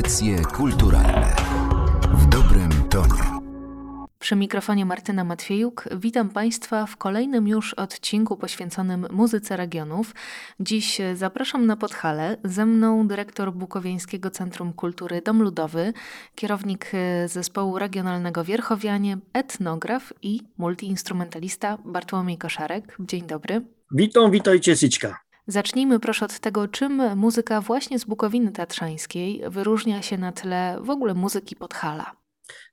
Audycje kulturalne w dobrym tonie. Przy mikrofonie Martyna Matwiejuk witam Państwa w kolejnym już odcinku poświęconym muzyce regionów. Dziś zapraszam na Podhale. Ze mną dyrektor Bukowiańskiego Centrum Kultury Dom Ludowy, kierownik zespołu regionalnego Wierchowianie, etnograf i multiinstrumentalista Bartłomiej Koszarek. Dzień dobry. Witam, witajcie Syćka. Zacznijmy proszę od tego, czym muzyka właśnie z Bukowiny Tatrzańskiej wyróżnia się na tle w ogóle muzyki Podhala.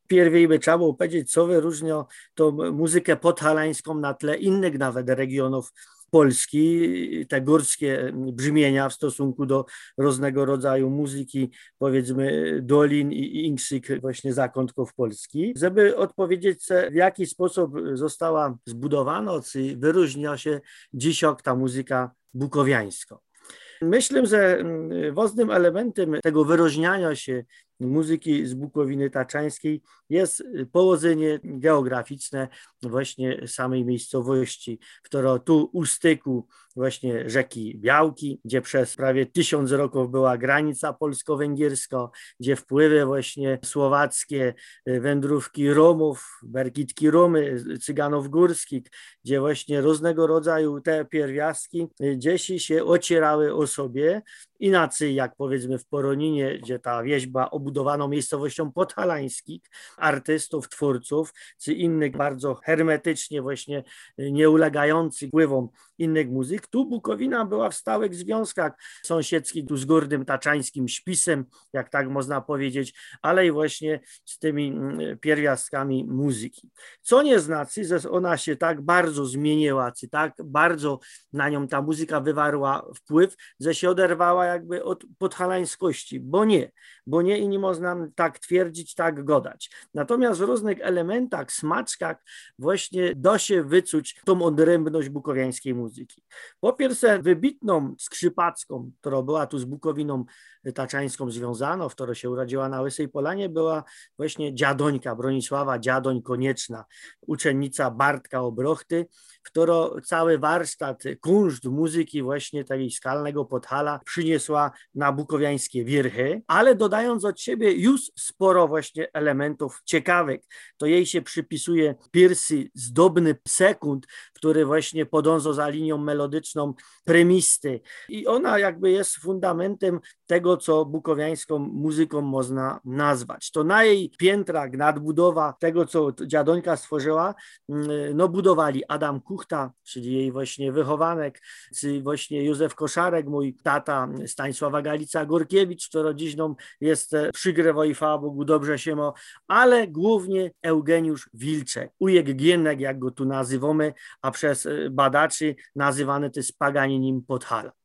Pierwej by trzeba było powiedzieć, co wyróżnia tą muzykę podhalańską na tle innych nawet regionów Polski, te górskie brzmienia w stosunku do różnego rodzaju muzyki, powiedzmy dolin i innych właśnie zakątków Polski. Żeby odpowiedzieć, w jaki sposób została zbudowana, czy wyróżnia się dzisiaj ta muzyka bukowiańska. Myślę, że ważnym elementem tego wyróżniania się muzyki z Bukowiny Taczańskiej. Jest położenie geograficzne właśnie samej miejscowości, która tu u styku właśnie rzeki Białki, gdzie przez prawie tysiąc roków była granica polsko-węgierska, gdzie wpływy właśnie słowackie, wędrówki Romów, Berkitki Romy, Cyganów Górskich, gdzie właśnie różnego rodzaju te pierwiastki dzieci się ocierały o sobie, inaczej jak powiedzmy w Poroninie, gdzie ta wieźba obudowano miejscowością podhalańskich, artystów, twórców, czy innych bardzo hermetycznie właśnie nie ulegających wpływom innych muzyk. Tu Bukowina była w stałych związkach sąsiedzkich, tu z Górnym Taczańskim Śpisem, jak tak można powiedzieć, ale i właśnie z tymi mm, pierwiastkami muzyki. Co nie znaczy, że ona się tak bardzo zmieniła, czy tak bardzo na nią ta muzyka wywarła wpływ, że się oderwała jakby od podhalańskości, bo nie, bo nie i nie można tak twierdzić, tak godać. Natomiast w różnych elementach, smaczkach właśnie da się wyczuć tą odrębność bukowiańskiej muzyki. Po pierwsze wybitną skrzypacką, która była tu z Bukowiną Taczańską związana, w której się urodziła na Łysej Polanie, była właśnie dziadońka Bronisława Dziadoń Konieczna, uczennica Bartka Obrochty, która cały warsztat kunszt muzyki właśnie tej skalnego Podhala przyniosła na bukowiańskie wierchy, ale dodając od siebie już sporo właśnie elementów ciekawych. To jej się przypisuje pierwszy zdobny sekund, który właśnie podąża za linią melodyczną premisty i ona jakby jest fundamentem tego, co bukowiańską muzyką można nazwać. To na jej piętrach nadbudowa tego, co dziadońka stworzyła, mm, no budowali Adam Kuchta, czyli jej właśnie wychowanek, czy właśnie Józef Koszarek, mój tata Stanisława Galica-Gorkiewicz, co rodziną jest e, przygrewo i chwała Bogu, dobrze się ma, ale głównie Eugeniusz Wilczek, ujek Gienek, jak go tu nazywamy, a przez e, badaczy nazywany to jest paganinim Podhala.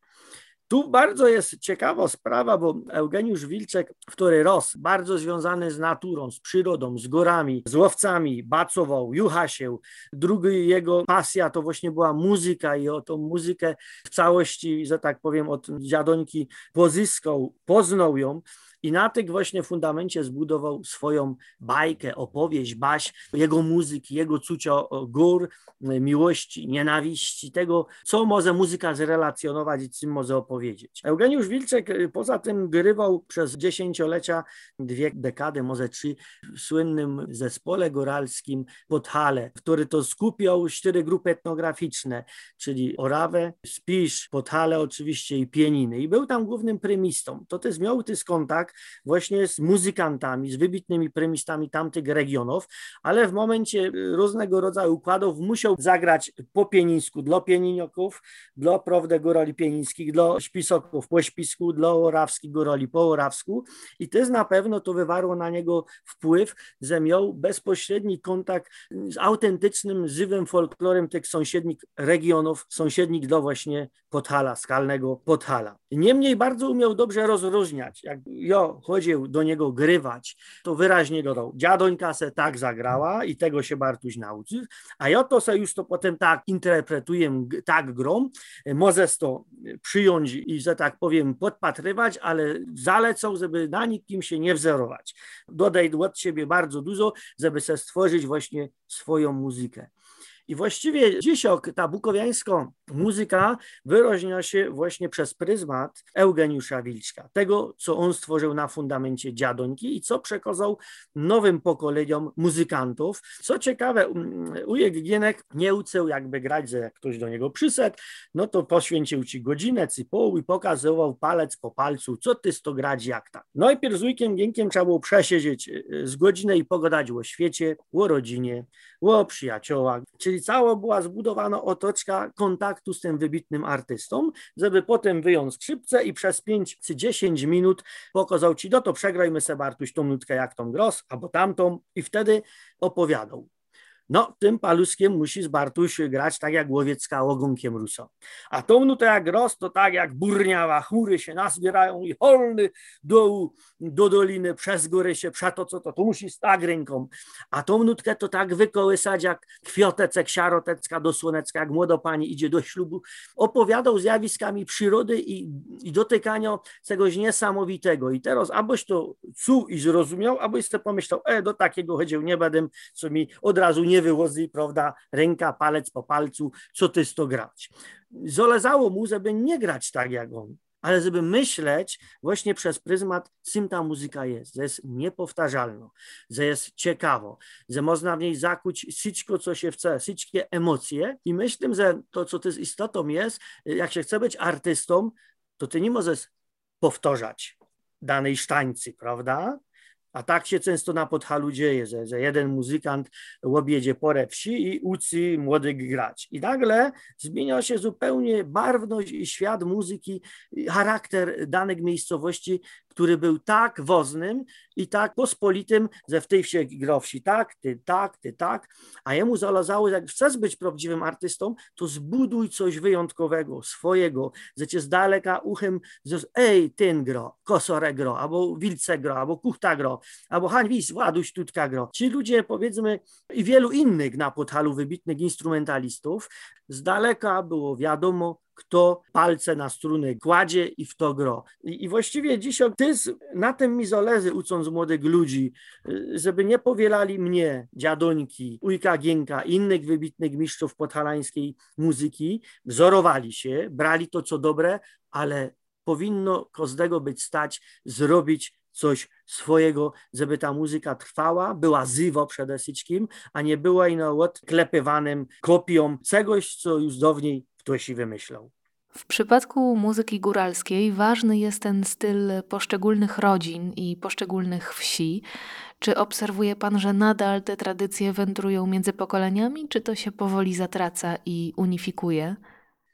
Tu bardzo jest ciekawa sprawa, bo Eugeniusz Wilczek, który rósł bardzo związany z naturą, z przyrodą, z górami, z łowcami, bacował, juchasił. Drugi jego pasja to właśnie była muzyka i o tą muzykę w całości, że tak powiem, od dziadońki pozyskał, poznał ją i na tym właśnie fundamencie zbudował swoją bajkę, opowieść, baś, jego muzyki, jego cucia gór, miłości, nienawiści, tego, co może muzyka zrelacjonować i czym może opowiedzieć. Eugeniusz Wilczek y, poza tym grywał przez dziesięciolecia, dwie dekady, może trzy, w słynnym zespole góralskim Podhale, który to skupiał cztery grupy etnograficzne, czyli Orawę, Spisz, Podhale oczywiście i Pieniny. I był tam głównym prymistą. To też miał ty kontakt właśnie z muzykantami, z wybitnymi premistami tamtych regionów, ale w momencie różnego rodzaju układów musiał zagrać po pienińsku dla pieninoków, dla prawdę górali pienińskich, dla śpisoków po śpisku, dla orawskich górali po orawsku i też na pewno to wywarło na niego wpływ, że miał bezpośredni kontakt z autentycznym, żywym folklorem tych sąsiednich regionów, sąsiednich do właśnie Podhala, skalnego Podhala. Niemniej bardzo umiał dobrze rozróżniać, jak chodził do niego grywać, to wyraźnie dodał, dziadońka se tak zagrała i tego się Bartuś nauczył, a ja to se już to potem tak interpretuję, tak grom, możesz to przyjąć i, że tak powiem, podpatrywać, ale zalecą, żeby na nikim się nie wzorować. Dodaj od siebie bardzo dużo, żeby se stworzyć właśnie swoją muzykę. I właściwie dzisiaj ta bukowiańska muzyka wyróżnia się właśnie przez pryzmat Eugeniusza Wilczka, tego, co on stworzył na fundamencie dziadońki i co przekazał nowym pokoleniom muzykantów. Co ciekawe, mm, ujek Gienek nie uczył jakby grać, że jak ktoś do niego przyszedł, no to poświęcił ci godzinę, cypoł i pokazywał palec po palcu, co ty sto grać, jak tak. No i pierw z ujkiem Gienkiem trzeba było przesiedzieć y, z godzinę i pogadać o świecie, o rodzinie, o przyjaciołach, czyli cała była zbudowana otoczka kontaktu z tym wybitnym artystą, żeby potem wyjąć skrzypce i przez 5 czy 10 minut pokazał ci, no to przegrajmy sobie Bartuś tą nutkę jak tą gros, albo tamtą i wtedy opowiadał. No, tym paluskiem musi z Bartuś grać tak jak Łowiecka ogonkiem Ruso. A tą nutę jak roz, to tak jak burniała, chmury się nazbierają i holny do, do doliny, przez góry się przeto, co to, to musi tak ręką. A tą nutkę to tak wykołysać jak kwiotecek, siarotecka do słonecka, jak młoda pani idzie do ślubu. Opowiadał zjawiskami przyrody i, i dotykania czegoś niesamowitego. I teraz abyś to czuł i zrozumiał, abyś sobie pomyślał, e, do takiego chodził nie będę, co mi od razu nie wyłoży, prawda, ręka, palec po palcu, co ty z to grać. Zależało mu, żeby nie grać tak jak on, ale żeby myśleć właśnie przez pryzmat, czym ta muzyka jest, że jest niepowtarzalna, że jest ciekawo, że można w niej zakuć wszystko, co się chce, wszystkie emocje i myślę, że to, co to z istotą jest, jak się chce być artystą, to ty nie możesz powtarzać danej sztańcy, prawda? A tak się często na Podhalu dzieje, że, że jeden muzykant objedzie porę wsi i uczy młodych grać. I nagle zmienia się zupełnie barwność i świat muzyki, charakter danych miejscowości, który był tak woznym i tak pospolitym, że w tej wsi grał wsi tak, ty tak, ty tak, a jemu zależało, jak chcesz być prawdziwym artystą, to zbuduj coś wyjątkowego, swojego, że cię z daleka uchem, że ej, ten gro, kosore gro, albo wilce gro, albo kuchta gro, albo Hanwis, Właduś Tutka gro. Ci ludzie, powiedzmy, i wielu innych na Podhalu wybitnych instrumentalistów, z daleka było wiadomo, kto palce na struny kładzie i w to gro. I, i właściwie dzisiaj ty na tym mi zależy, ucząc młodych ludzi, żeby nie powielali mnie, dziadońki, ujka Gienka, innych wybitnych mistrzów podhalańskiej muzyki, wzorowali się, brali to co dobre, ale powinno każdego być stać zrobić coś swojego, żeby ta muzyka trwała, była zywo przede wszystkim, a nie była ino odklepywanym kopią czegoś, co już dawniej ktoś wymyślał. W przypadku muzyki góralskiej ważny jest ten styl poszczególnych rodzin i poszczególnych wsi. Czy obserwuje Pan, że nadal te tradycje wędrują między pokoleniami, czy to się powoli zatraca i unifikuje?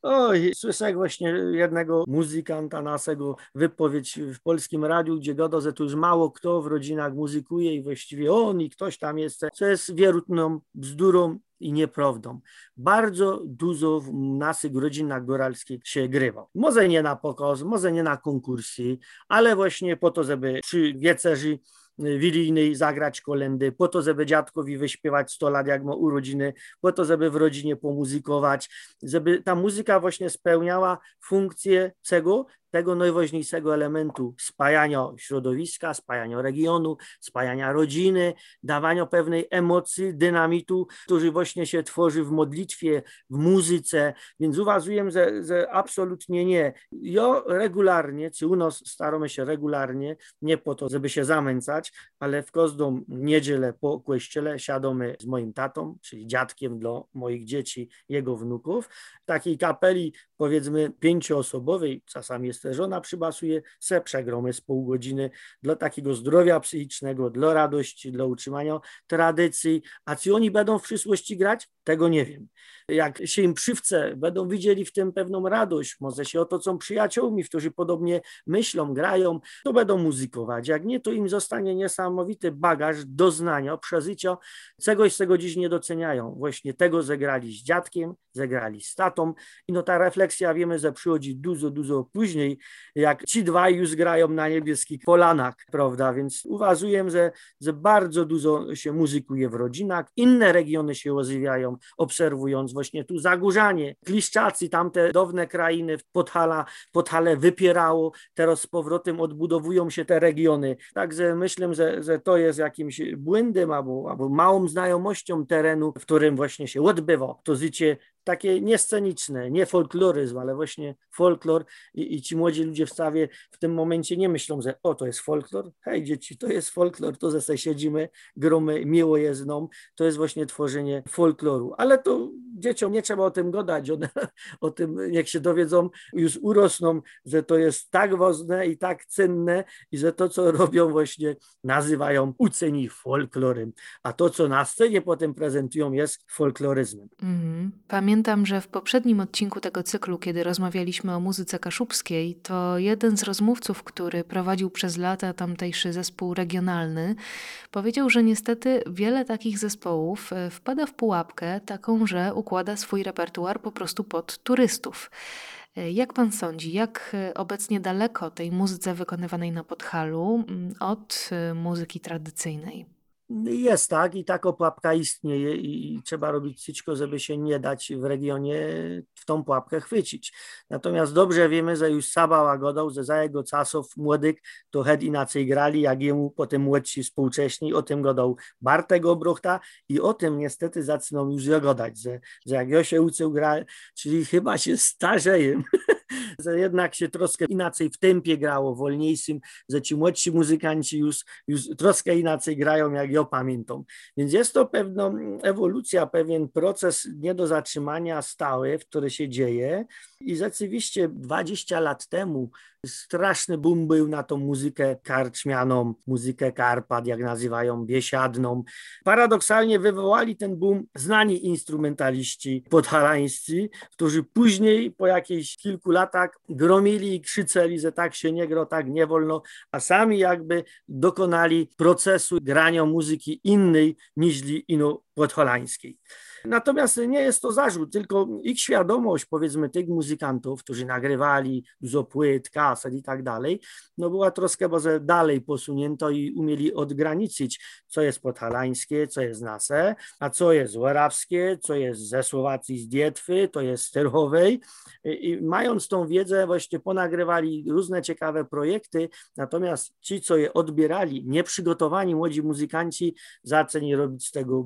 Oj, słyszę właśnie jednego muzykanta naszego wypowiedź w polskim radiu, gdzie gada, że tu już mało kto w rodzinach muzykuje i właściwie on i ktoś tam jest, co jest wierutną bzdurą i nieprawdą. Bardzo dużo w naszych rodzinach góralskich się grywa. Może nie na pokaz, może nie na konkursy, ale właśnie po to, żeby przy wiecerzy wilijnej zagrać kolendy, po to, żeby dziadkowi wyśpiewać 100 lat, jak ma urodziny, po to, żeby w rodzinie pomuzykować, żeby ta muzyka właśnie spełniała funkcję czego? Tego najważniejszego elementu spajania środowiska, spajania regionu, spajania rodziny, dawania pewnej emocji, dynamitu, który właśnie się tworzy w modlitwie, w muzyce, więc uważam, że, że absolutnie nie. Ja regularnie, czy u nas staramy się regularnie, nie po to, żeby się zamęcać, ale w każdą niedzielę po kościele siadamy z moim tatą, czyli dziadkiem dla moich dzieci, jego wnuków, takiej kapeli powiedzmy pięcioosobowej, czasami jest też żona przybasuje, se przegromy z pół godziny dla takiego zdrowia psychicznego, dla radości, dla utrzymania tradycji, a czy oni będą w przyszłości grać? Tego nie wiem. Jak się im przywce, będą widzieli w tym pewną radość, może się otoczą przyjaciółmi, którzy podobnie myślą, grają, to będą muzykować. Jak nie, to im zostanie niesamowity bagaż doznania, przeżycia, czegoś, czego dziś nie doceniają. Właśnie tego zagrali z dziadkiem, zagrali z tatą i no ta refleksja wiemy, że przychodzi dużo, dużo później, jak ci dwaj już grają na niebieskich polanach, prawda, więc uważam, że, że bardzo dużo się muzykuje w rodzinach, inne regiony się rozwijają, obserwując właśnie tu Zagórzanie, Kliszczacy, tamte dawne krainy, Podhala, Podhale wypierało, teraz z powrotem odbudowują się te regiony. Także myślę, że, że to jest jakimś błędem albo, albo małą znajomością terenu, w którym właśnie się odbywa to życie takie niesceniczne, nie folkloryzm, ale właśnie folklor. I, i, ci młodzi ludzie w stawie w tym momencie nie myślą, że o, to jest folklor, hej dzieci, to jest folklor, to ze siedzimy, gromy, miło nam, to jest właśnie tworzenie folkloru, ale to dzieciom nie trzeba o tym gadać, one o tym niech się dowiedzą, już urosną, że to jest tak ważne i tak cenne i że to, co robią właśnie nazywają uceni folklorem, a to, co na scenie potem prezentują jest folkloryzmem. Mm, Pamiętam, że w poprzednim odcinku tego cyklu, kiedy rozmawialiśmy o muzyce kaszubskiej, to jeden z rozmówców, który prowadził przez lata tamtejszy zespół regionalny, powiedział, że niestety wiele takich zespołów e, wpada w pułapkę taką, że układa swój repertuar po prostu pod turystów. E, jak pan sądzi, jak e, obecnie daleko tej muzyce wykonywanej na Podhalu mm, od muzyki tradycyjnej? Jest tak i taka pułapka istnieje i trzeba robić wszystko, żeby się nie dać w regionie w tą pułapkę chwycić. Natomiast dobrze wiemy, że już Saba łagodą, że za jego czasów młodych to head inaczej grali, jak jemu potem młodsi współcześni, o tym godał Bartek Obruchta i o tym niestety zaczną już jogodać, że, że jak ja się uczył grać, czyli chyba się starzeję, jednak się troszkę inaczej w tempie grało, wolniejszym, że ci młodsi muzykanci już, już troszkę inaczej grają, jak ja pamiętam. Więc jest to pewna ewolucja, pewien proces nie do zatrzymania stały, który się dzieje i rzeczywiście 20 lat temu straszny boom był na tą muzykę karczmianą, muzykę Karpat, jak nazywają, biesiadną. Paradoksalnie wywołali ten boom znani instrumentaliści podhalańscy, którzy później po jakichś kilku latach gromili i krzyczeli, że tak się nie gro, tak nie wolno, a sami jakby dokonali procesu grania muzyki innej niż ino podhalańskiej. Natomiast nie jest to zarzut, tylko ich świadomość, powiedzmy, tych muzykantów, którzy nagrywali dużo płyt, kaset i tak dalej, no była troszkę może dalej posunięto i umieli odgraniczyć, co jest podhalańskie, co jest nase, a co jest łarawskie, co jest ze Słowacji, z Dietwy, to jest z Terchowej. I, mając tą wiedzę, właśnie ponagrywali różne ciekawe projekty, natomiast ci, co je odbierali, nieprzygotowani młodzi muzykanci, zaczęli robić z tego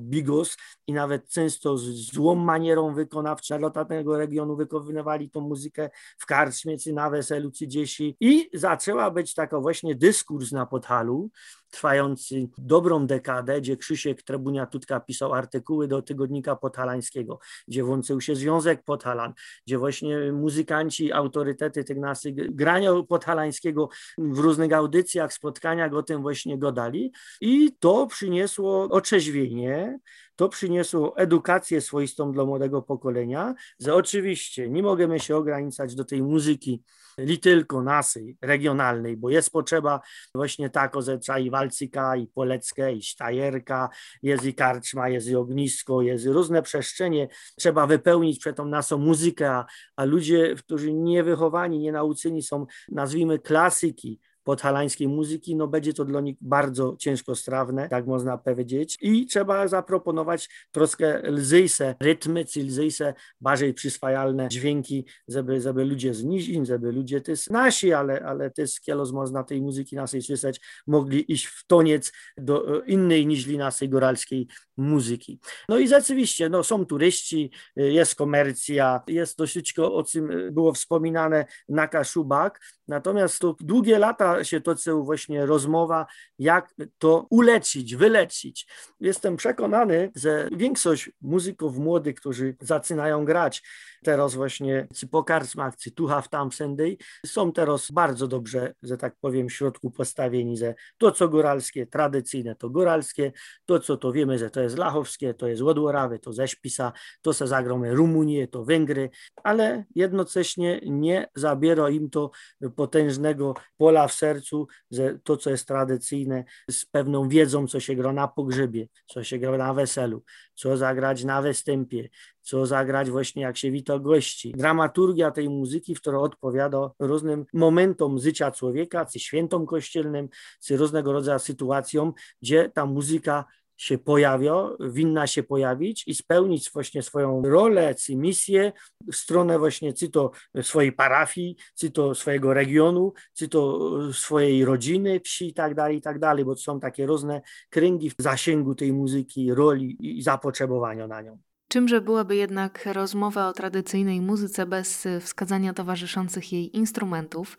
i nawet często z złą manierą wykonawczą lotatnego regionu wykonywali tą muzykę w karczmie, czy na weselu, czy dziesi i zaczęła być taka właśnie dyskurs na Podhalu, trwający dobrą dekadę, gdzie Krzysiek Trebunia Tutka pisał artykuły do tygodnika podhalańskiego, gdzie włączył się Związek Podhalan, gdzie właśnie muzykanci, autorytety tych naszych grania podhalańskiego w różnych audycjach, spotkaniach o tym właśnie godali i to przyniosło otrzeźwienie, to przyniosło edukację swoistą dla młodego pokolenia, że oczywiście nie możemy się ograniczać do tej muzyki li tylko naszej, regionalnej, bo jest potrzeba właśnie tako, że trzeba i walcyka, i poleckę, i sztajerka, jest i karczma, jest i ognisko, jest i różne przestrzenie, trzeba wypełnić przed tą naszą muzykę, a, ludzie, którzy nie wychowani, nie nauczeni są, nazwijmy klasyki, podhalańskiej muzyki, no będzie to dla nich bardzo ciężkostrawne, tak można powiedzieć. I trzeba zaproponować troszkę lzyjse rytmy, czy lzyjse, bardziej przyswajalne dźwięki, żeby, żeby ludzie z nizin, żeby ludzie też nasi, ale, ale też kielos można tej muzyki naszej słyszeć, mogli iść w toniec do innej niż naszej góralskiej muzyki. No i rzeczywiście, no są turyści, jest komercja, jest wszystko, o czym było wspominane na Kaszubach, natomiast to długie lata się toczył właśnie rozmowa, jak to uleczyć, wyleczyć. Jestem przekonany, że większość muzyków młodych, którzy zaczynają grać teraz właśnie, czy po karczmach, czy tu tam wszędzie, są teraz bardzo dobrze, że tak powiem, w środku postawieni, że to, co góralskie, tradycyjne, to góralskie, to, co to wiemy, że to jest lachowskie, to jest Łodłorawy, to ze Śpisa, to se zagromy Rumunię, to Węgry, ale jednocześnie nie zabiera im to potężnego pola w sercu, że to, co jest tradycyjne, z pewną wiedzą, co się gra na pogrzebie, co się gra na weselu, co zagrać na występie, co zagrać właśnie jak się wita gości. Dramaturgia tej muzyki, która odpowiada różnym momentom życia człowieka, czy świętom kościelnym, czy różnego rodzaju sytuacjom, gdzie ta muzyka się pojawia, winna się pojawić i spełnić właśnie swoją rolę, czy misję w stronę właśnie czy to swojej parafii, czy to swojego regionu, czy to swojej rodziny, wsi i tak dalej, i tak dalej, bo są takie różne kręgi w zasięgu tej muzyki, roli i zapotrzebowania na nią. Czymże byłaby jednak rozmowa o tradycyjnej muzyce bez wskazania towarzyszących jej instrumentów?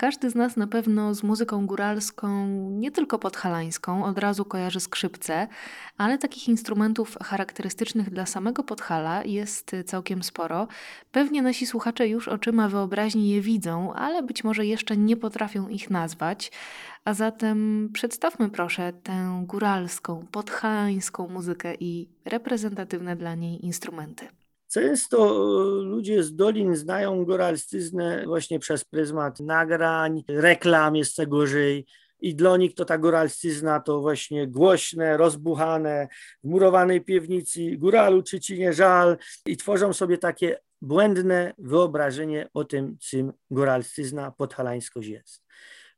Każdy z nas na pewno z muzyką góralską, nie tylko podhalańską, od razu kojarzy skrzypce, ale takich instrumentów charakterystycznych dla samego Podhala jest całkiem sporo. Pewnie nasi słuchacze już oczyma wyobraźni je widzą, ale być może jeszcze nie potrafią ich nazwać. A zatem przedstawmy proszę tę góralską, podhalańską muzykę i reprezentatywne dla niej instrumenty. Często e, ludzie z dolin znają góralszczyznę właśnie przez pryzmat nagrań, reklam jeszcze gorzej. I dla nich to ta góralszczyzna to właśnie głośne, rozbuchane, w murowanej piwnicy, góralu czy ci nie żal i tworzą sobie takie błędne wyobrażenie o tym, czym góralszczyzna podhalańskość jest.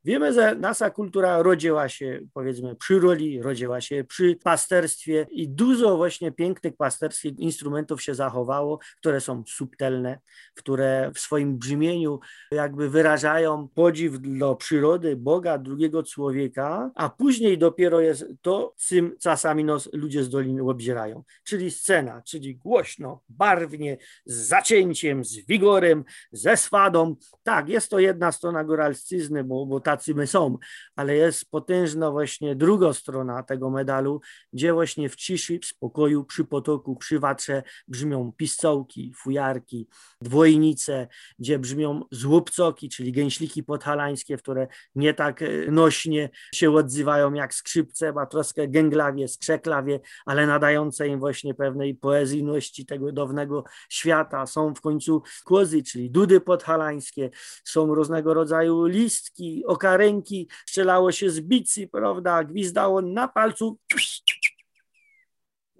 Wiemy, że nasza kultura rodziła się powiedzmy przy roli, rodziła się przy pasterstwie i dużo właśnie pięknych pasterskich instrumentów się zachowało, które są subtelne, które w swoim brzmieniu jakby wyrażają podziw dla przyrody, Boga, drugiego człowieka, a później dopiero jest to, czym czasami nos ludzie z doliny obzierają, czyli scena, czyli głośno, barwnie, z zacięciem, z wigorem, ze swadą. Tak, jest to jedna strona góralszczyzny, bo, bo ta tacy my są, ale jest potężna właśnie druga strona tego medalu, gdzie właśnie w ciszy, w spokoju, przy potoku, przy watrze brzmią pistołki, fujarki, dwojnice, gdzie brzmią złupcoki, czyli gęśliki podhalańskie, które nie tak e, nośnie się odzywają jak skrzypce, ma troszkę gęglawie, skrzeklawie, ale nadające im właśnie pewnej poezyjności tego dawnego świata. Są w końcu kłozy, czyli dudy podhalańskie, są różnego rodzaju listki, ręki, strzelało się z bicy, prawda, gwizdało na palcu,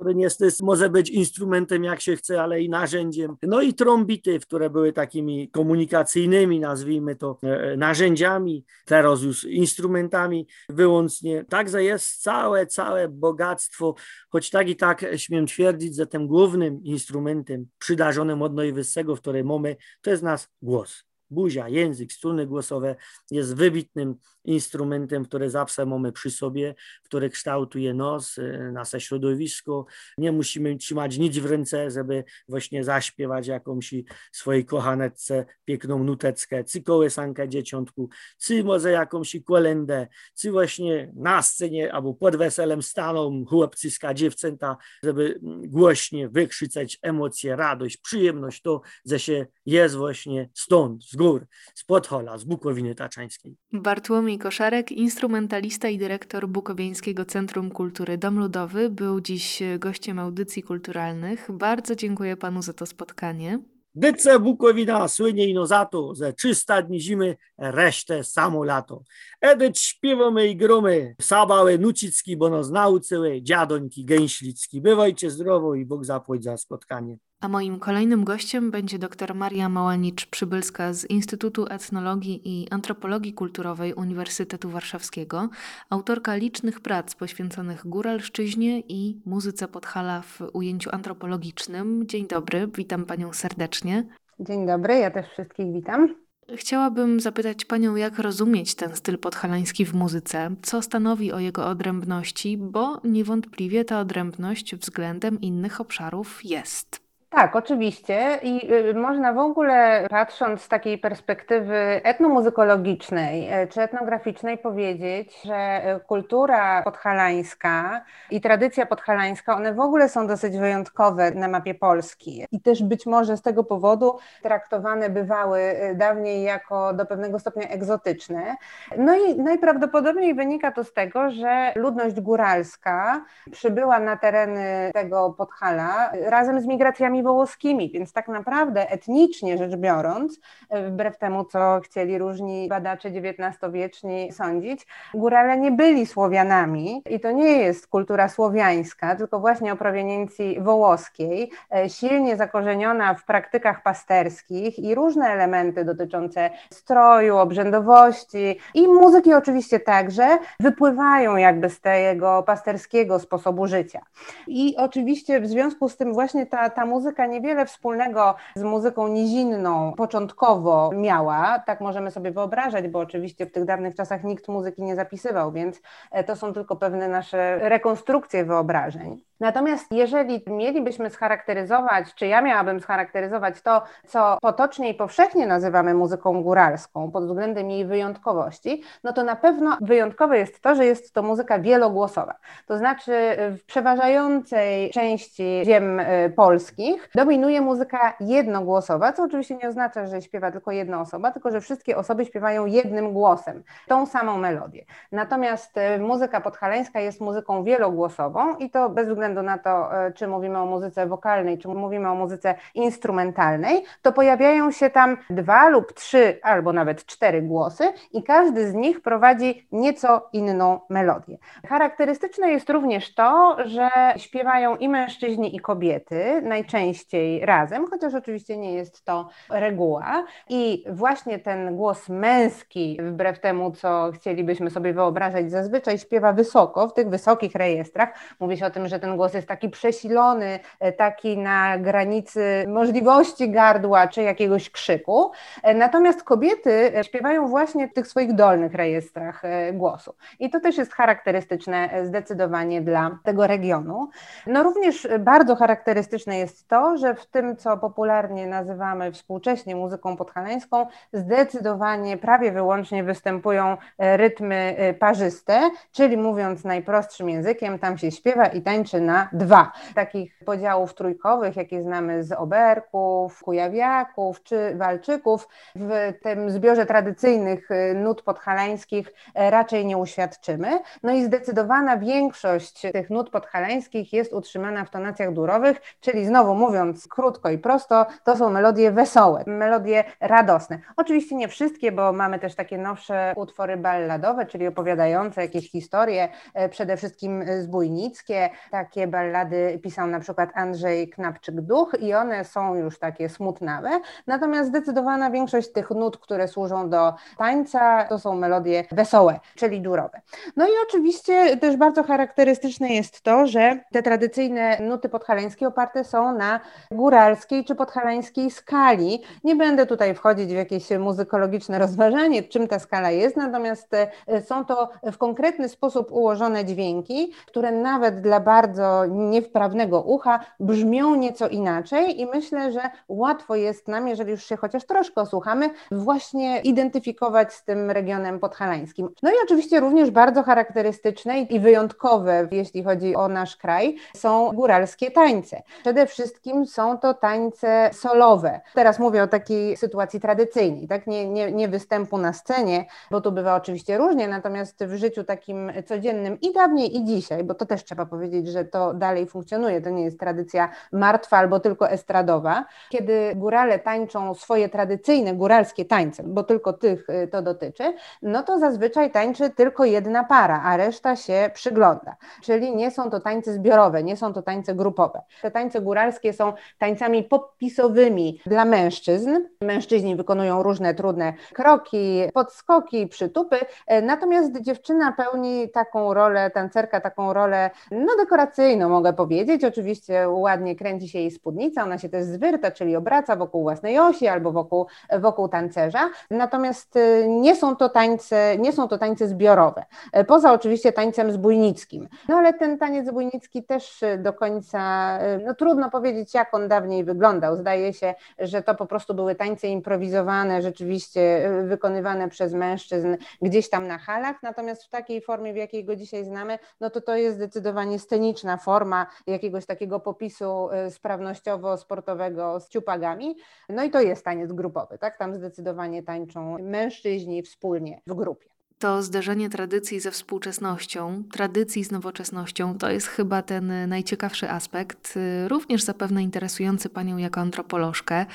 który niestety może być instrumentem jak się chce, ale i narzędziem. No i trąbity, które były takimi komunikacyjnymi, nazwijmy to, e, narzędziami, teraz już instrumentami wyłącznie. Także jest całe, całe bogactwo, choć tak i tak śmiem twierdzić, że tym głównym instrumentem przydarzonym od najwyższego, w którym mamy, to jest nasz głos buzia, język, struny głosowe jest wybitnym instrumentem, który zawsze mamy przy sobie, który kształtuje nos, y, nasze środowisko. Nie musimy trzymać nic w ręce, żeby właśnie zaśpiewać jakąś swojej kochaneczce piękną nuteckę, czy kołysankę dzieciątku, czy może jakąś kolendę, czy właśnie na scenie albo pod weselem staną chłopcyska dziewczęta, żeby głośnie wykrzycać emocje, radość, przyjemność, to, że się jest właśnie stąd, z gór, z Podhola, z Bukowiny Taczańskiej. Bartłomiej Koszarek, instrumentalista i dyrektor Bukowieńskiego Centrum Kultury Dom Ludowy, był dziś gościem audycji kulturalnych. Bardzo dziękuję panu za to spotkanie. Dyce Bukowina słynie ino za to, że 300 dni zimy, resztę samo lato. Edyć śpiewamy i gromy, sabały nucicki, bo nos naucyły, dziadońki gęślicki. Bywajcie zdrowo i Bóg zapłać za spotkanie. A moim kolejnym gościem będzie dr Maria Małanicz-Przybylska z Instytutu Etnologii i Antropologii Kulturowej Uniwersytetu Warszawskiego, autorka licznych prac poświęconych góralszczyźnie i muzyce Podhala w ujęciu antropologicznym. Dzień dobry, witam Panią serdecznie. Dzień dobry, ja też wszystkich witam. Chciałabym zapytać Panią, jak rozumieć ten styl podhalański w muzyce, co stanowi o jego odrębności, bo niewątpliwie ta odrębność względem innych obszarów jest. Tak, oczywiście. I y, można w ogóle, patrząc z takiej perspektywy etnomuzykologicznej y, czy etnograficznej, powiedzieć, że y, kultura podhalańska i tradycja podhalańska, one w ogóle są dosyć wyjątkowe na mapie Polski. I też być może z tego powodu traktowane bywały dawniej jako do pewnego stopnia egzotyczne. No i najprawdopodobniej wynika to z tego, że ludność góralska przybyła na tereny tego Podhala razem z migracjami wołoskimi, więc tak naprawdę etnicznie rzecz biorąc, wbrew temu, co chcieli różni badacze XIX-wieczni sądzić, górale nie byli Słowianami i to nie jest kultura słowiańska, tylko właśnie o proweniencji wołoskiej, e, silnie zakorzeniona w praktykach pasterskich i różne elementy dotyczące stroju, obrzędowości i muzyki oczywiście także wypływają jakby z tego pasterskiego sposobu życia. I oczywiście w związku z tym właśnie ta, ta muzyka niewiele wspólnego z muzyką nizinną początkowo miała, tak możemy sobie wyobrażać, bo oczywiście w tych dawnych czasach nikt muzyki nie zapisywał, więc e, to są tylko pewne nasze rekonstrukcje wyobrażeń. Natomiast jeżeli mielibyśmy scharakteryzować, czy ja miałabym scharakteryzować to, co potocznie i powszechnie nazywamy muzyką góralską pod względem jej wyjątkowości, no to na pewno wyjątkowe jest to, że jest to muzyka wielogłosowa. To znaczy w przeważającej części ziem y, polskich dominuje muzyka jednogłosowa, co oczywiście nie oznacza, że śpiewa tylko jedna osoba, tylko że wszystkie osoby śpiewają jednym głosem, tą samą melodię. Natomiast y, muzyka podhalańska jest muzyką wielogłosową i to bez względu względu na to, e, czy mówimy o muzyce wokalnej, czy mówimy o muzyce instrumentalnej, to pojawiają się tam dwa lub trzy, albo nawet cztery głosy i każdy z nich prowadzi nieco inną melodię. Charakterystyczne jest również to, że śpiewają i mężczyźni, i kobiety, najczęściej razem, chociaż oczywiście nie jest to reguła. I właśnie ten głos męski, wbrew temu, co chcielibyśmy sobie wyobrażać, zazwyczaj śpiewa wysoko, w tych wysokich rejestrach. Mówi się o tym, że ten głos jest taki przesilony, e, taki na granicy możliwości gardła czy jakiegoś krzyku. E, natomiast kobiety e, śpiewają właśnie w tych swoich dolnych rejestrach głosu. I to też jest charakterystyczne zdecydowanie dla tego regionu. No również bardzo charakterystyczne jest to, że w tym, co popularnie nazywamy współcześnie muzyką podhalańską, zdecydowanie prawie wyłącznie występują rytmy parzyste, czyli mówiąc najprostszym językiem, tam się śpiewa i tańczy na dwa. Takich podziałów trójkowych, jakie znamy z oberków, kujawiaków czy walczyków, w tym zbiorze tradycyjnych y, nut podhalańskich e, raczej nie uświadczymy. No i zdecydowana większość tych nut podhalańskich jest utrzymana w tonacjach durowych, czyli znowu mówiąc krótko i prosto, to są melodie wesołe, melodie radosne. Oczywiście nie wszystkie, bo mamy też takie nowsze utwory balladowe, czyli opowiadające jakieś historie, e, przede wszystkim zbójnickie, takie ballady pisał na przykład Andrzej Knapczyk-Duch i one są już takie smutnawe, natomiast zdecydowana większość tych nut, które służą do tańca, to są melodie wesołe, czyli durowe. No i oczywiście też bardzo charakterystyczne jest to, że te tradycyjne nuty podhalańskie oparte są na góralskiej czy podhalańskiej skali. Nie będę tutaj wchodzić w jakieś muzykologiczne rozważanie, czym ta skala jest, natomiast e, są to w konkretny sposób ułożone dźwięki, które nawet dla bardzo niewprawnego ucha brzmią nieco inaczej i myślę, że łatwo jest nam, jeżeli już się chociaż troszkę osłuchamy, właśnie identyfikować z tym regionem podhalańskim. No i oczywiście również bardzo charakterystyczne i wyjątkowe, jeśli chodzi o nasz kraj, są góralskie tańce. Przede wszystkim są to tańce solowe. Teraz mówię o takiej sytuacji tradycyjnej, tak? Nie, nie, nie występu na scenie, bo tu bywa oczywiście różnie, natomiast w życiu takim codziennym i dawniej i dzisiaj, bo to też trzeba powiedzieć, że to dalej funkcjonuje. To nie jest tradycja martwa albo tylko estradowa. Kiedy górale tańczą swoje tradycyjne góralskie tańce, bo tylko tych y, to dotyczy, no to zazwyczaj tańczy tylko jedna para, a reszta się przygląda. Czyli nie są to tańce zbiorowe, nie są to tańce grupowe. Te tańce góralskie są tańcami popisowymi dla mężczyzn. Mężczyźni wykonują różne trudne kroki, podskoki, przytupy, e, natomiast dziewczyna pełni taką rolę, tancerka taką rolę no dekoracyjną, no mogę powiedzieć. Oczywiście ładnie kręci się jej spódnica, ona się też zwyrta, czyli obraca wokół własnej osi albo wokół, wokół tancerza. Natomiast y, nie są to tańce, nie są to tańce zbiorowe. Y, poza oczywiście tańcem zbójnickim. No ale ten taniec zbójnicki też y, do końca, no trudno powiedzieć, jak on dawniej wyglądał. Zdaje się, że to po prostu były tańce improwizowane, rzeczywiście wykonywane przez mężczyzn gdzieś tam na halach, natomiast w takiej formie, w jakiej go dzisiaj znamy, no to to jest zdecydowanie sceniczna forma jakiegoś takiego popisu y, sprawnościowo-sportowego z ciupagami. No i to jest taniec grupowy, tak? Tam zdecydowanie tańczą mężczyźni wspólnie w grupie. to zderzenie tradycji ze współczesnością, tradycji z nowoczesnością, to jest chyba ten najciekawszy aspekt, y, również zapewne interesujący Panią jako antropolożkę.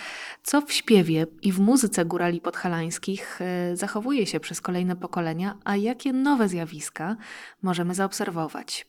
Co w śpiewie i w muzyce górali podhalańskich y, zachowuje się przez kolejne pokolenia, a jakie nowe zjawiska możemy zaobserwować?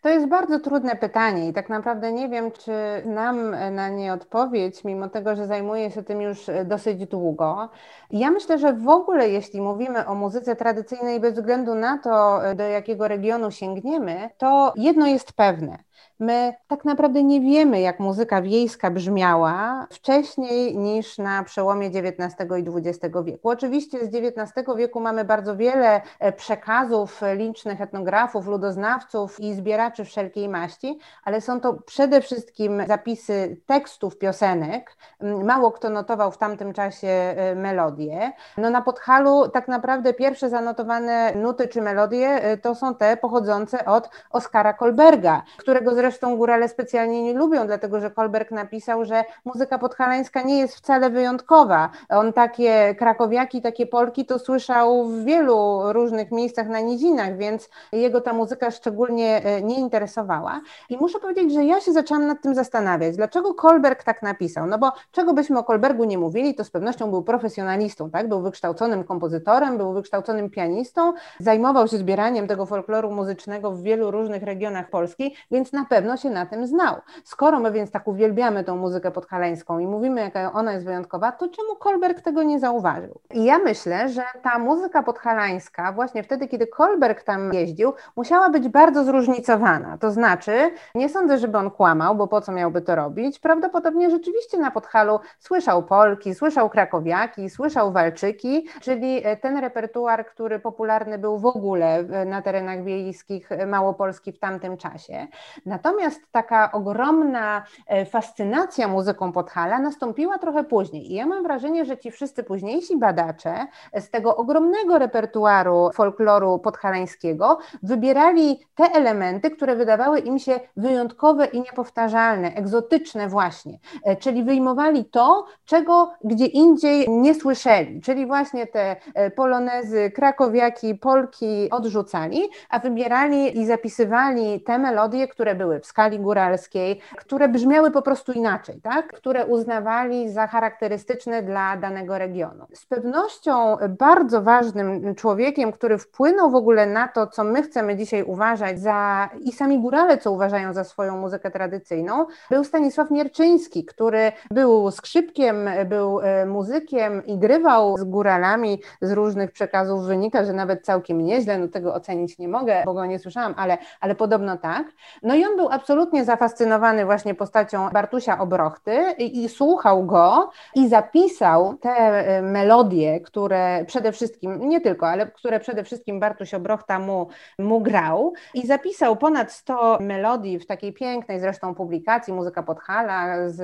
To jest bardzo trudne pytanie i tak naprawdę nie wiem, czy nam na nie odpowiedź, mimo tego, że zajmuję się tym już dosyć długo. Ja myślę, że w ogóle, jeśli mówimy o muzyce tradycyjnej, bez względu na to, do jakiego regionu sięgniemy, to jedno jest pewne. My tak naprawdę nie wiemy, jak muzyka wiejska brzmiała wcześniej niż na przełomie XIX i XX wieku. Oczywiście z XIX wieku mamy bardzo wiele e, przekazów licznych etnografów, ludoznawców i zbieraczy wszelkiej maści, ale są to przede wszystkim zapisy tekstów piosenek. Mało kto notował w tamtym czasie e, melodie. No na Podhalu tak naprawdę pierwsze zanotowane nuty czy melodie e, to są te pochodzące od Oskara Kolberga, którego zresztą zresztą górale specjalnie nie lubią, dlatego że Kolberg napisał, że muzyka podhalańska nie jest wcale wyjątkowa. On takie krakowiaki, takie polki to słyszał w wielu różnych miejscach na nizinach, więc jego ta muzyka szczególnie e, nie interesowała. I muszę powiedzieć, że ja się zaczęłam nad tym zastanawiać, dlaczego Kolberg tak napisał. No bo czego byśmy o Kolbergu nie mówili, to z pewnością był profesjonalistą, tak? Był wykształconym kompozytorem, był wykształconym pianistą, zajmował się zbieraniem tego folkloru muzycznego w wielu różnych regionach Polski, więc na pewno pewno się na tym znał. Skoro my więc tak uwielbiamy tą muzykę podhalańską i mówimy, jaka ona jest wyjątkowa, to czemu Kolberg tego nie zauważył? I ja myślę, że ta muzyka podhalańska, właśnie wtedy, kiedy Kolberg tam jeździł, musiała być bardzo zróżnicowana. To znaczy, nie sądzę, żeby on kłamał, bo po co miałby to robić? Prawdopodobnie rzeczywiście na Podhalu słyszał Polki, słyszał Krakowiaki, słyszał Walczyki, czyli ten repertuar, który popularny był w ogóle na terenach wiejskich Małopolski w tamtym czasie. Natomiast Natomiast taka ogromna e, fascynacja muzyką Podhala nastąpiła trochę później. I ja mam wrażenie, że ci wszyscy późniejsi badacze z tego ogromnego repertuaru folkloru podhalańskiego wybierali te elementy, które wydawały im się wyjątkowe i niepowtarzalne, egzotyczne właśnie. E, czyli wyjmowali to, czego gdzie indziej nie słyszeli. Czyli właśnie te e, polonezy, krakowiaki, polki odrzucali, a wybierali i zapisywali te melodie, które były w skali góralskiej, które brzmiały po prostu inaczej, tak? które uznawali za charakterystyczne dla danego regionu. Z pewnością bardzo ważnym człowiekiem, który wpłynął w ogóle na to, co my chcemy dzisiaj uważać za i sami górale, co uważają za swoją muzykę tradycyjną, był Stanisław Mierczyński, który był skrzypkiem, był e, muzykiem i grywał z góralami z różnych przekazów. Wynika, że nawet całkiem nieźle, no tego ocenić nie mogę, bo go nie słyszałam, ale, ale podobno tak. No i on był absolutnie zafascynowany właśnie postacią Bartusia Obrochty i, i słuchał go i zapisał te e, melodie, które przede wszystkim, nie tylko, ale które przede wszystkim Bartuś Obrochta mu, mu grał i zapisał ponad 100 melodii w takiej pięknej zresztą publikacji Muzyka Podhala z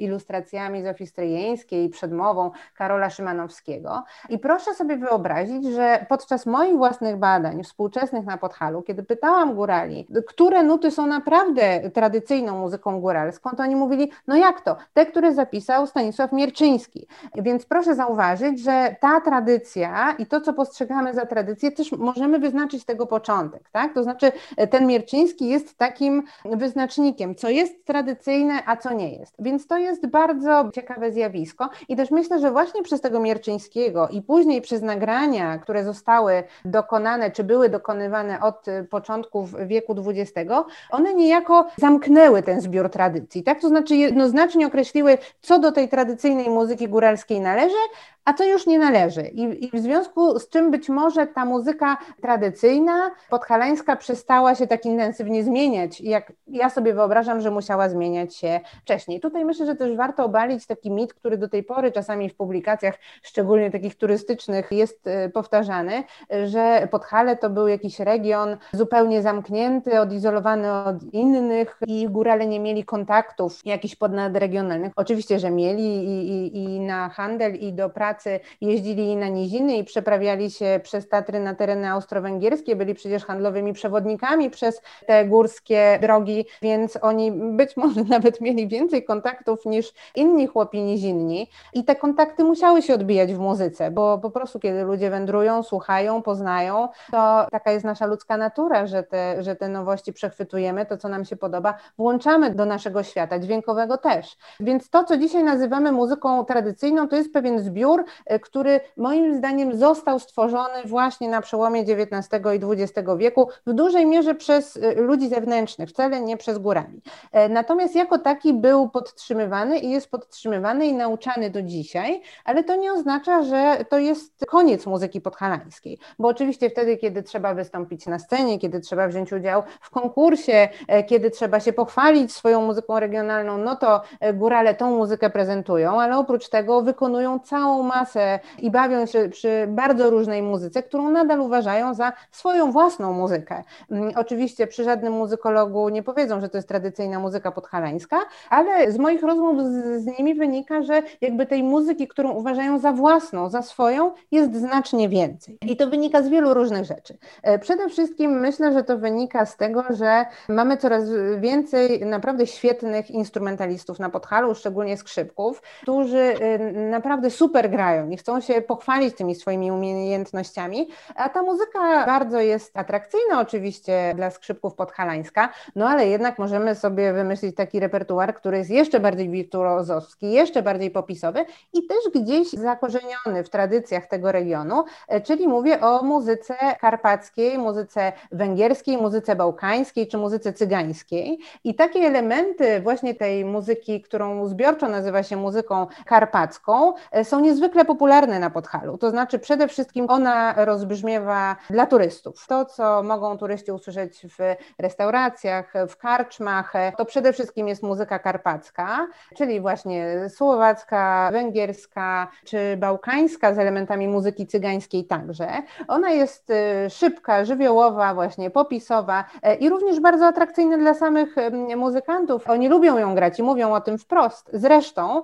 ilustracjami Zofii Stryjeńskiej i przedmową Karola Szymanowskiego. I proszę sobie wyobrazić, że podczas moich własnych badań współczesnych na Podhalu, kiedy pytałam górali, które nuty są naprawdę tradycyjną muzyką góralską, to oni mówili, no jak to? Te, które zapisał Stanisław Mierczyński. Więc proszę zauważyć, że ta tradycja i to, co postrzegamy za tradycję, też możemy wyznaczyć tego początek, tak? To znaczy ten Mierczyński jest takim wyznacznikiem, co jest tradycyjne, a co nie jest. Więc to jest bardzo ciekawe zjawisko i też myślę, że właśnie przez tego Mierczyńskiego i później przez nagrania, które zostały dokonane, czy były dokonywane od początków wieku XX, one niejako zamknęły ten zbiór tradycji, tak? To znaczy jednoznacznie określiły, co do tej tradycyjnej muzyki góralskiej należy, a co już nie należy. I, I, w związku z czym być może ta muzyka tradycyjna, podhalańska, przestała się tak intensywnie zmieniać, jak ja sobie wyobrażam, że musiała zmieniać się wcześniej. Tutaj myślę, że też warto obalić taki mit, który do tej pory czasami w publikacjach, szczególnie takich turystycznych, jest y, powtarzany, że Podhale to był jakiś region zupełnie zamknięty, odizolowany od innych i górale nie mieli kontaktów jakichś podnadregionalnych. Oczywiście, że mieli i, i, i na handel, i do pracy Polacy jeździli na niziny i przeprawiali się przez Tatry na tereny austro-węgierskie, byli przecież handlowymi przewodnikami przez te górskie drogi, więc oni być może nawet mieli więcej kontaktów niż inni chłopi nizinni i te kontakty musiały się odbijać w muzyce, bo po prostu kiedy ludzie wędrują, słuchają, poznają, to taka jest nasza ludzka natura, że te, że te nowości przechwytujemy, to co nam się podoba, włączamy do naszego świata, dźwiękowego też. Więc to, co dzisiaj nazywamy muzyką tradycyjną, to jest pewien zbiór, e, który moim zdaniem został stworzony właśnie na przełomie XIX i XX wieku, w dużej mierze przez e, ludzi zewnętrznych, wcale nie przez górami. E, natomiast jako taki był podtrzymywany i jest podtrzymywany i nauczany do dzisiaj, ale to nie oznacza, że to jest koniec muzyki podhalańskiej, bo oczywiście wtedy, kiedy trzeba wystąpić na scenie, kiedy trzeba wziąć udział w konkursie, kiedy trzeba się pochwalić swoją muzyką regionalną, no to górale tą muzykę prezentują, ale oprócz tego wykonują całą masę i bawią się przy bardzo różnej muzyce, którą nadal uważają za swoją własną muzykę. Mm, oczywiście przy żadnym muzykologu nie powiedzą, że to jest tradycyjna muzyka podhalańska, ale z moich rozmów z, z nimi wynika, że jakby tej muzyki, którą uważają za własną, za swoją, jest znacznie więcej. I to wynika z wielu różnych rzeczy. E, przede wszystkim myślę, że to wynika z tego, że mamy coraz więcej naprawdę świetnych instrumentalistów na Podhalu, szczególnie skrzypków, którzy y, naprawdę super grają i chcą się pochwalić tymi swoimi umiejętnościami, a ta muzyka bardzo jest atrakcyjna oczywiście dla skrzypków podhalańska, no ale jednak możemy sobie wymyślić taki repertuar, który jest jeszcze bardziej wirtuozowski, jeszcze bardziej popisowy i też gdzieś zakorzeniony w tradycjach tego regionu, e, czyli mówię o muzyce karpackiej, muzyce węgierskiej, muzyce bałkańskiej czy muzyce cygańskiej. I takie elementy właśnie tej muzyki, którą zbiorczo nazywa się muzyką karpacką, e, są niezwykle popularne na Podhalu. To znaczy przede wszystkim ona rozbrzmiewa dla turystów. To, co mogą turyści usłyszeć w restauracjach, w karczmach, e, to przede wszystkim jest muzyka karpacka, czyli właśnie słowacka, węgierska czy bałkańska z elementami muzyki cygańskiej także. Ona jest e, szybka, żywiołowa, właśnie popisowa i również bardzo atrakcyjna dla samych muzykantów. Oni lubią ją grać i mówią o tym wprost. Zresztą,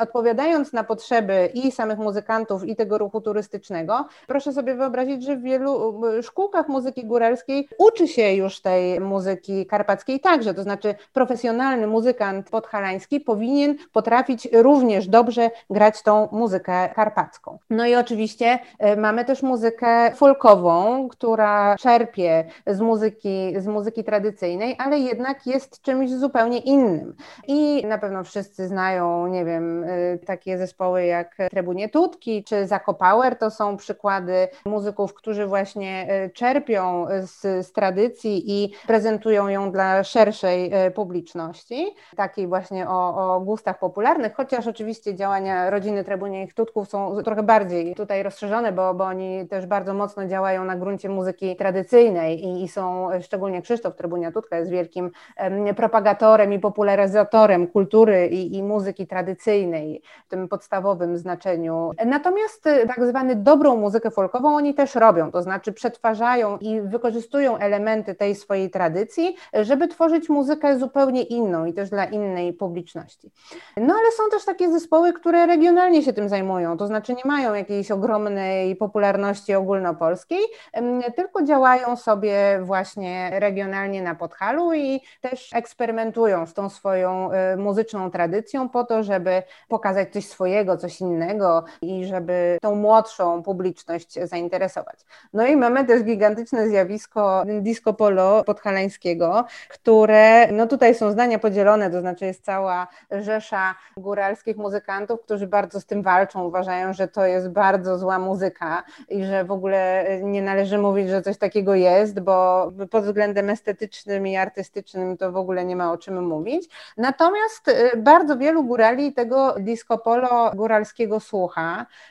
odpowiadając na potrzeby i samych muzykantów, i tego ruchu turystycznego, proszę sobie wyobrazić, że w wielu szkółkach muzyki góralskiej uczy się już tej muzyki karpackiej także, to znaczy profesjonalny muzykant podhalański powinien potrafić również dobrze grać tą muzykę karpacką. No i oczywiście e, mamy też muzykę folkową, która czerpie z muzyki, z muzyki tradycyjnej, ale jednak jest czymś zupełnie innym. I na pewno wszyscy znają, nie wiem, y, takie zespoły jak Trebunie Tutki czy Zakopower, to są przykłady muzyków, którzy właśnie y, czerpią z, z tradycji i prezentują ją dla szerszej y, publiczności, takiej właśnie o, o gustach popularnych, chociaż oczywiście działania rodziny Trebunie Tutków są trochę bardziej tutaj rozszerzone, bo, bo oni też bardzo mocno działają na gruncie muzyki tradycyjnej i, i są, szczególnie Krzysztof Trebunia Tutka jest wielkim propagatorem i popularyzatorem kultury i, i muzyki tradycyjnej w tym podstawowym znaczeniu. Natomiast y, tak zwany dobrą muzykę folkową oni też robią, to znaczy przetwarzają i wykorzystują elementy tej swojej tradycji, żeby tworzyć muzykę zupełnie inną i też dla innej publiczności. No ale są też takie zespoły, które regionalnie się tym zajmują, to znaczy nie mają jakiejś ogromnej popularności ogólnopolskiej, tylko działają sobie właśnie regionalnie na Podhalu i też eksperymentują z tą swoją y, muzyczną tradycją po to, żeby pokazać coś swojego, coś innego i żeby tą młodszą publiczność zainteresować. No i mamy też gigantyczne zjawisko disco polo podhalańskiego, które, no tutaj są zdania podzielone, to znaczy jest cała rzesza góralskich muzykantów, którzy bardzo z tym walczą, uważają, że to jest bardzo zła muzyka i że w ogóle nie należy mówić, że coś takiego jest, bo pod względem estetycznym i artystycznym to w ogóle nie ma o czym mówić. Natomiast y, bardzo wielu górali tego disco polo góralskiego słucha.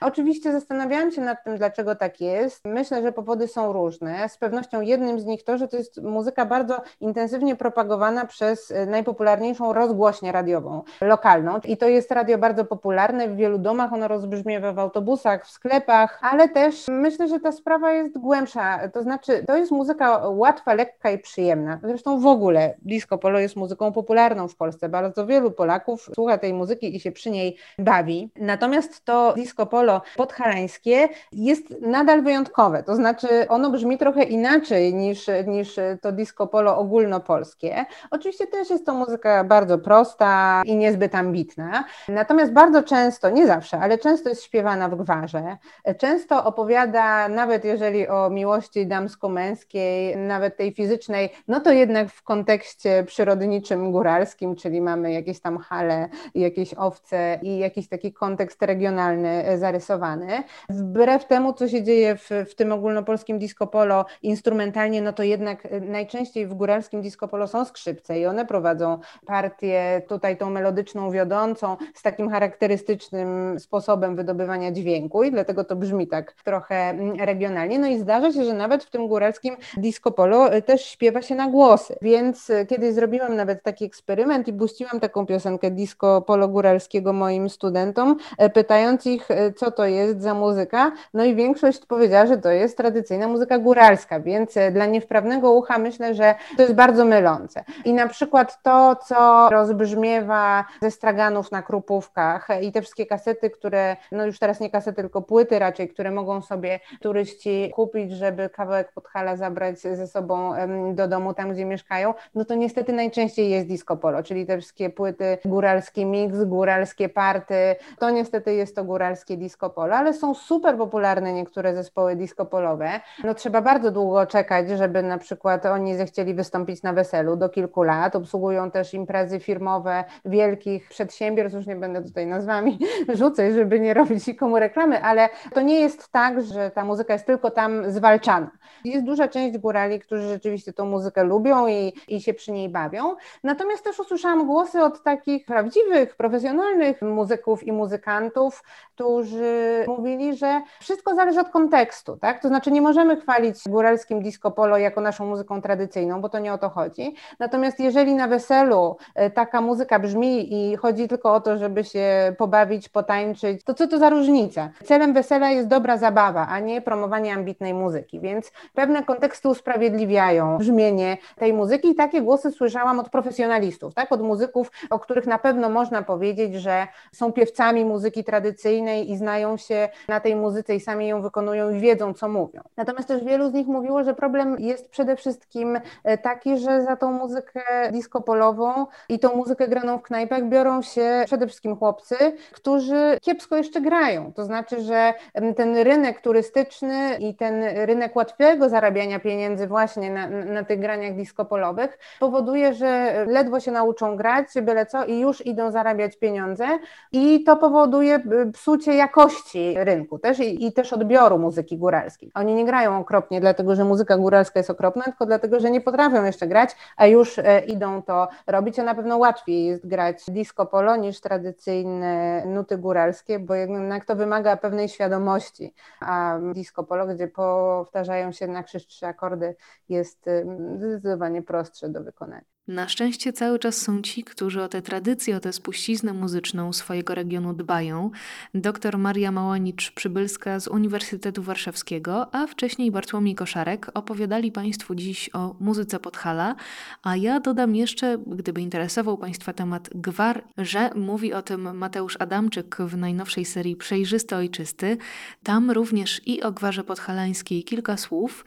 Oczywiście zastanawiałam się nad tym, dlaczego tak jest. Myślę, że powody są różne. Z pewnością jednym z nich to, że to jest muzyka bardzo intensywnie propagowana przez y, najpopularniejszą rozgłośnię radiową lokalną. I to jest radio bardzo popularne, w wielu domach ono rozbrzmiewa w autobusach, w sklepach, ale też myślę, że ta sprawa jest głębsza. To znaczy, to jest muzyka łatwa, lekka i przyjemna. Zresztą w ogóle disco polo jest muzyką popularną w Polsce. Bardzo wielu Polaków słucha tej muzyki i się przy niej bawi. Natomiast to disco polo podhalańskie jest nadal wyjątkowe, to znaczy ono brzmi trochę inaczej niż, niż to disco polo ogólnopolskie. Oczywiście też jest to muzyka bardzo prosta i niezbyt ambitna, natomiast bardzo często, nie zawsze, ale często jest śpiewana w gwarze, często opowiada, nawet jeżeli o miłości damsko-męskiej, nawet tej fizycznej, no to jednak w kontekście przyrodniczym, góralskim, czyli mamy jakieś tam hale, jakieś owce i jakiś taki kontekst regionalny zarysowany. Wbrew temu, co się dzieje w, w tym ogólnopolskim disco polo instrumentalnie, no to jednak najczęściej w góralskim disco polo są skrzypce i one prowadzą partię tutaj tą melodyczną, wiodącą, z takim charakterystycznym sposobem wydobywania dźwięku i dlatego to brzmi tak trochę regionalnie. No i zdarza się, że nawet w tym góralskim disco polo też śpiewa się na głosy, więc kiedyś zrobiłam nawet taki eksperyment i puściłam taką piosenkę disco polo góralskiego moim studentom, pytając ich, co to jest za muzyka, no i większość powiedziała, że to jest tradycyjna muzyka góralska, więc dla niewprawnego ucha myślę, że to jest bardzo mylące. I na przykład to, co rozbrzmiewa ze straganów na krupówkach i te wszystkie kasety, które, no już teraz nie kasety, tylko płyty raczej, które mogą sobie turyści kupić, żeby kawałek Podhala zabrać ze sobą do domu, tam gdzie mieszkają, no to niestety najczęściej jest disco polo, czyli te wszystkie płyty góralski mix, góralskie party, to niestety jest to góralskie disco polo, ale są super popularne niektóre zespoły disco polowe. No trzeba bardzo długo czekać, żeby na przykład oni zechcieli wystąpić na weselu, do kilku lat. Obsługują też imprezy firmowe wielkich przedsiębiorstw, już nie będę tutaj nazwami rzucać, żeby nie robić nikomu reklamy, ale to nie jest tak, że ta muzyka jest tylko tam zwalczana. Jest duża część górali, którzy rzeczywiście tą muzykę lubią i, i się przy niej bawią. Natomiast też usłyszałam głosy od takich prawdziwych, profesjonalnych muzyków i muzykantów, którzy mówili, że wszystko zależy od kontekstu, tak? To znaczy nie możemy chwalić góralskim disco polo jako naszą muzyką tradycyjną, bo to nie o to chodzi. Natomiast jeżeli na weselu e, taka muzyka brzmi i chodzi tylko o to, żeby się pobawić, potańczyć, to co to za różnica? Celem wesela jest dobra zabawa, a nie promowanie ambitnej muzyki, więc pewne konteksty usprawiedliwiają brzmienie tej muzyki i takie głosy słyszałam od profesjonalistów, tak? Od muzyków, o których na pewno można powiedzieć, że są piewcami muzyki tradycyjnej i znają się na tej muzyce i sami ją wykonują i wiedzą, co mówią. Natomiast też wielu z nich mówiło, że problem jest przede wszystkim e, taki, że za tą muzykę disco-polową i tą muzykę graną w knajpach biorą się przede wszystkim chłopcy, którzy kiepsko jeszcze grają. To znaczy, że ten rynek turystyczny i ten rynek łatwego zarabiania pieniędzy właśnie na, na tych graniach disco-polowych powoduje, że ledwo się nauczą grać, byle co i już idą zarabiać pieniądze i to powoduje psucie jakości rynku też i, i też odbioru muzyki góralskiej. Oni nie grają okropnie, dlatego że muzyka góralska jest okropna, tylko dlatego, że nie potrafią jeszcze grać, a już e, idą to robić, a na pewno łatwiej jest grać disco polo niż tradycyjne nuty góralskie, bo jednak to wymaga pewnej świadomości, a disco polo, gdzie powtarzają się na krzyż trzy akordy, jest zdecydowanie prostsze do wykonania. Na szczęście cały czas są ci, którzy o tę tradycję, o tę spuściznę muzyczną swojego regionu dbają. Doktor Maria Małanicz-Przybylska z Uniwersytetu Warszawskiego, a wcześniej Bartłomiej Koszarek opowiadali Państwu dziś o muzyce Podhala, a ja dodam jeszcze, gdyby interesował Państwa temat gwar, że mówi o tym Mateusz Adamczyk w najnowszej serii Przejrzysty Ojczysty. Tam również i o gwarze podhalańskiej kilka słów,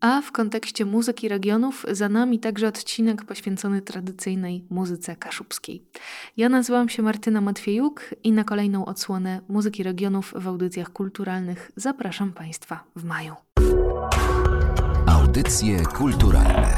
a w kontekście muzyki regionów za nami także odcinek poświęcony tradycyjnej muzyce kaszubskiej. Ja nazywam się Martyna Matwiejuk i na kolejną odsłonę muzyki regionów w audycjach kulturalnych zapraszam Państwa w maju. Audycje kulturalne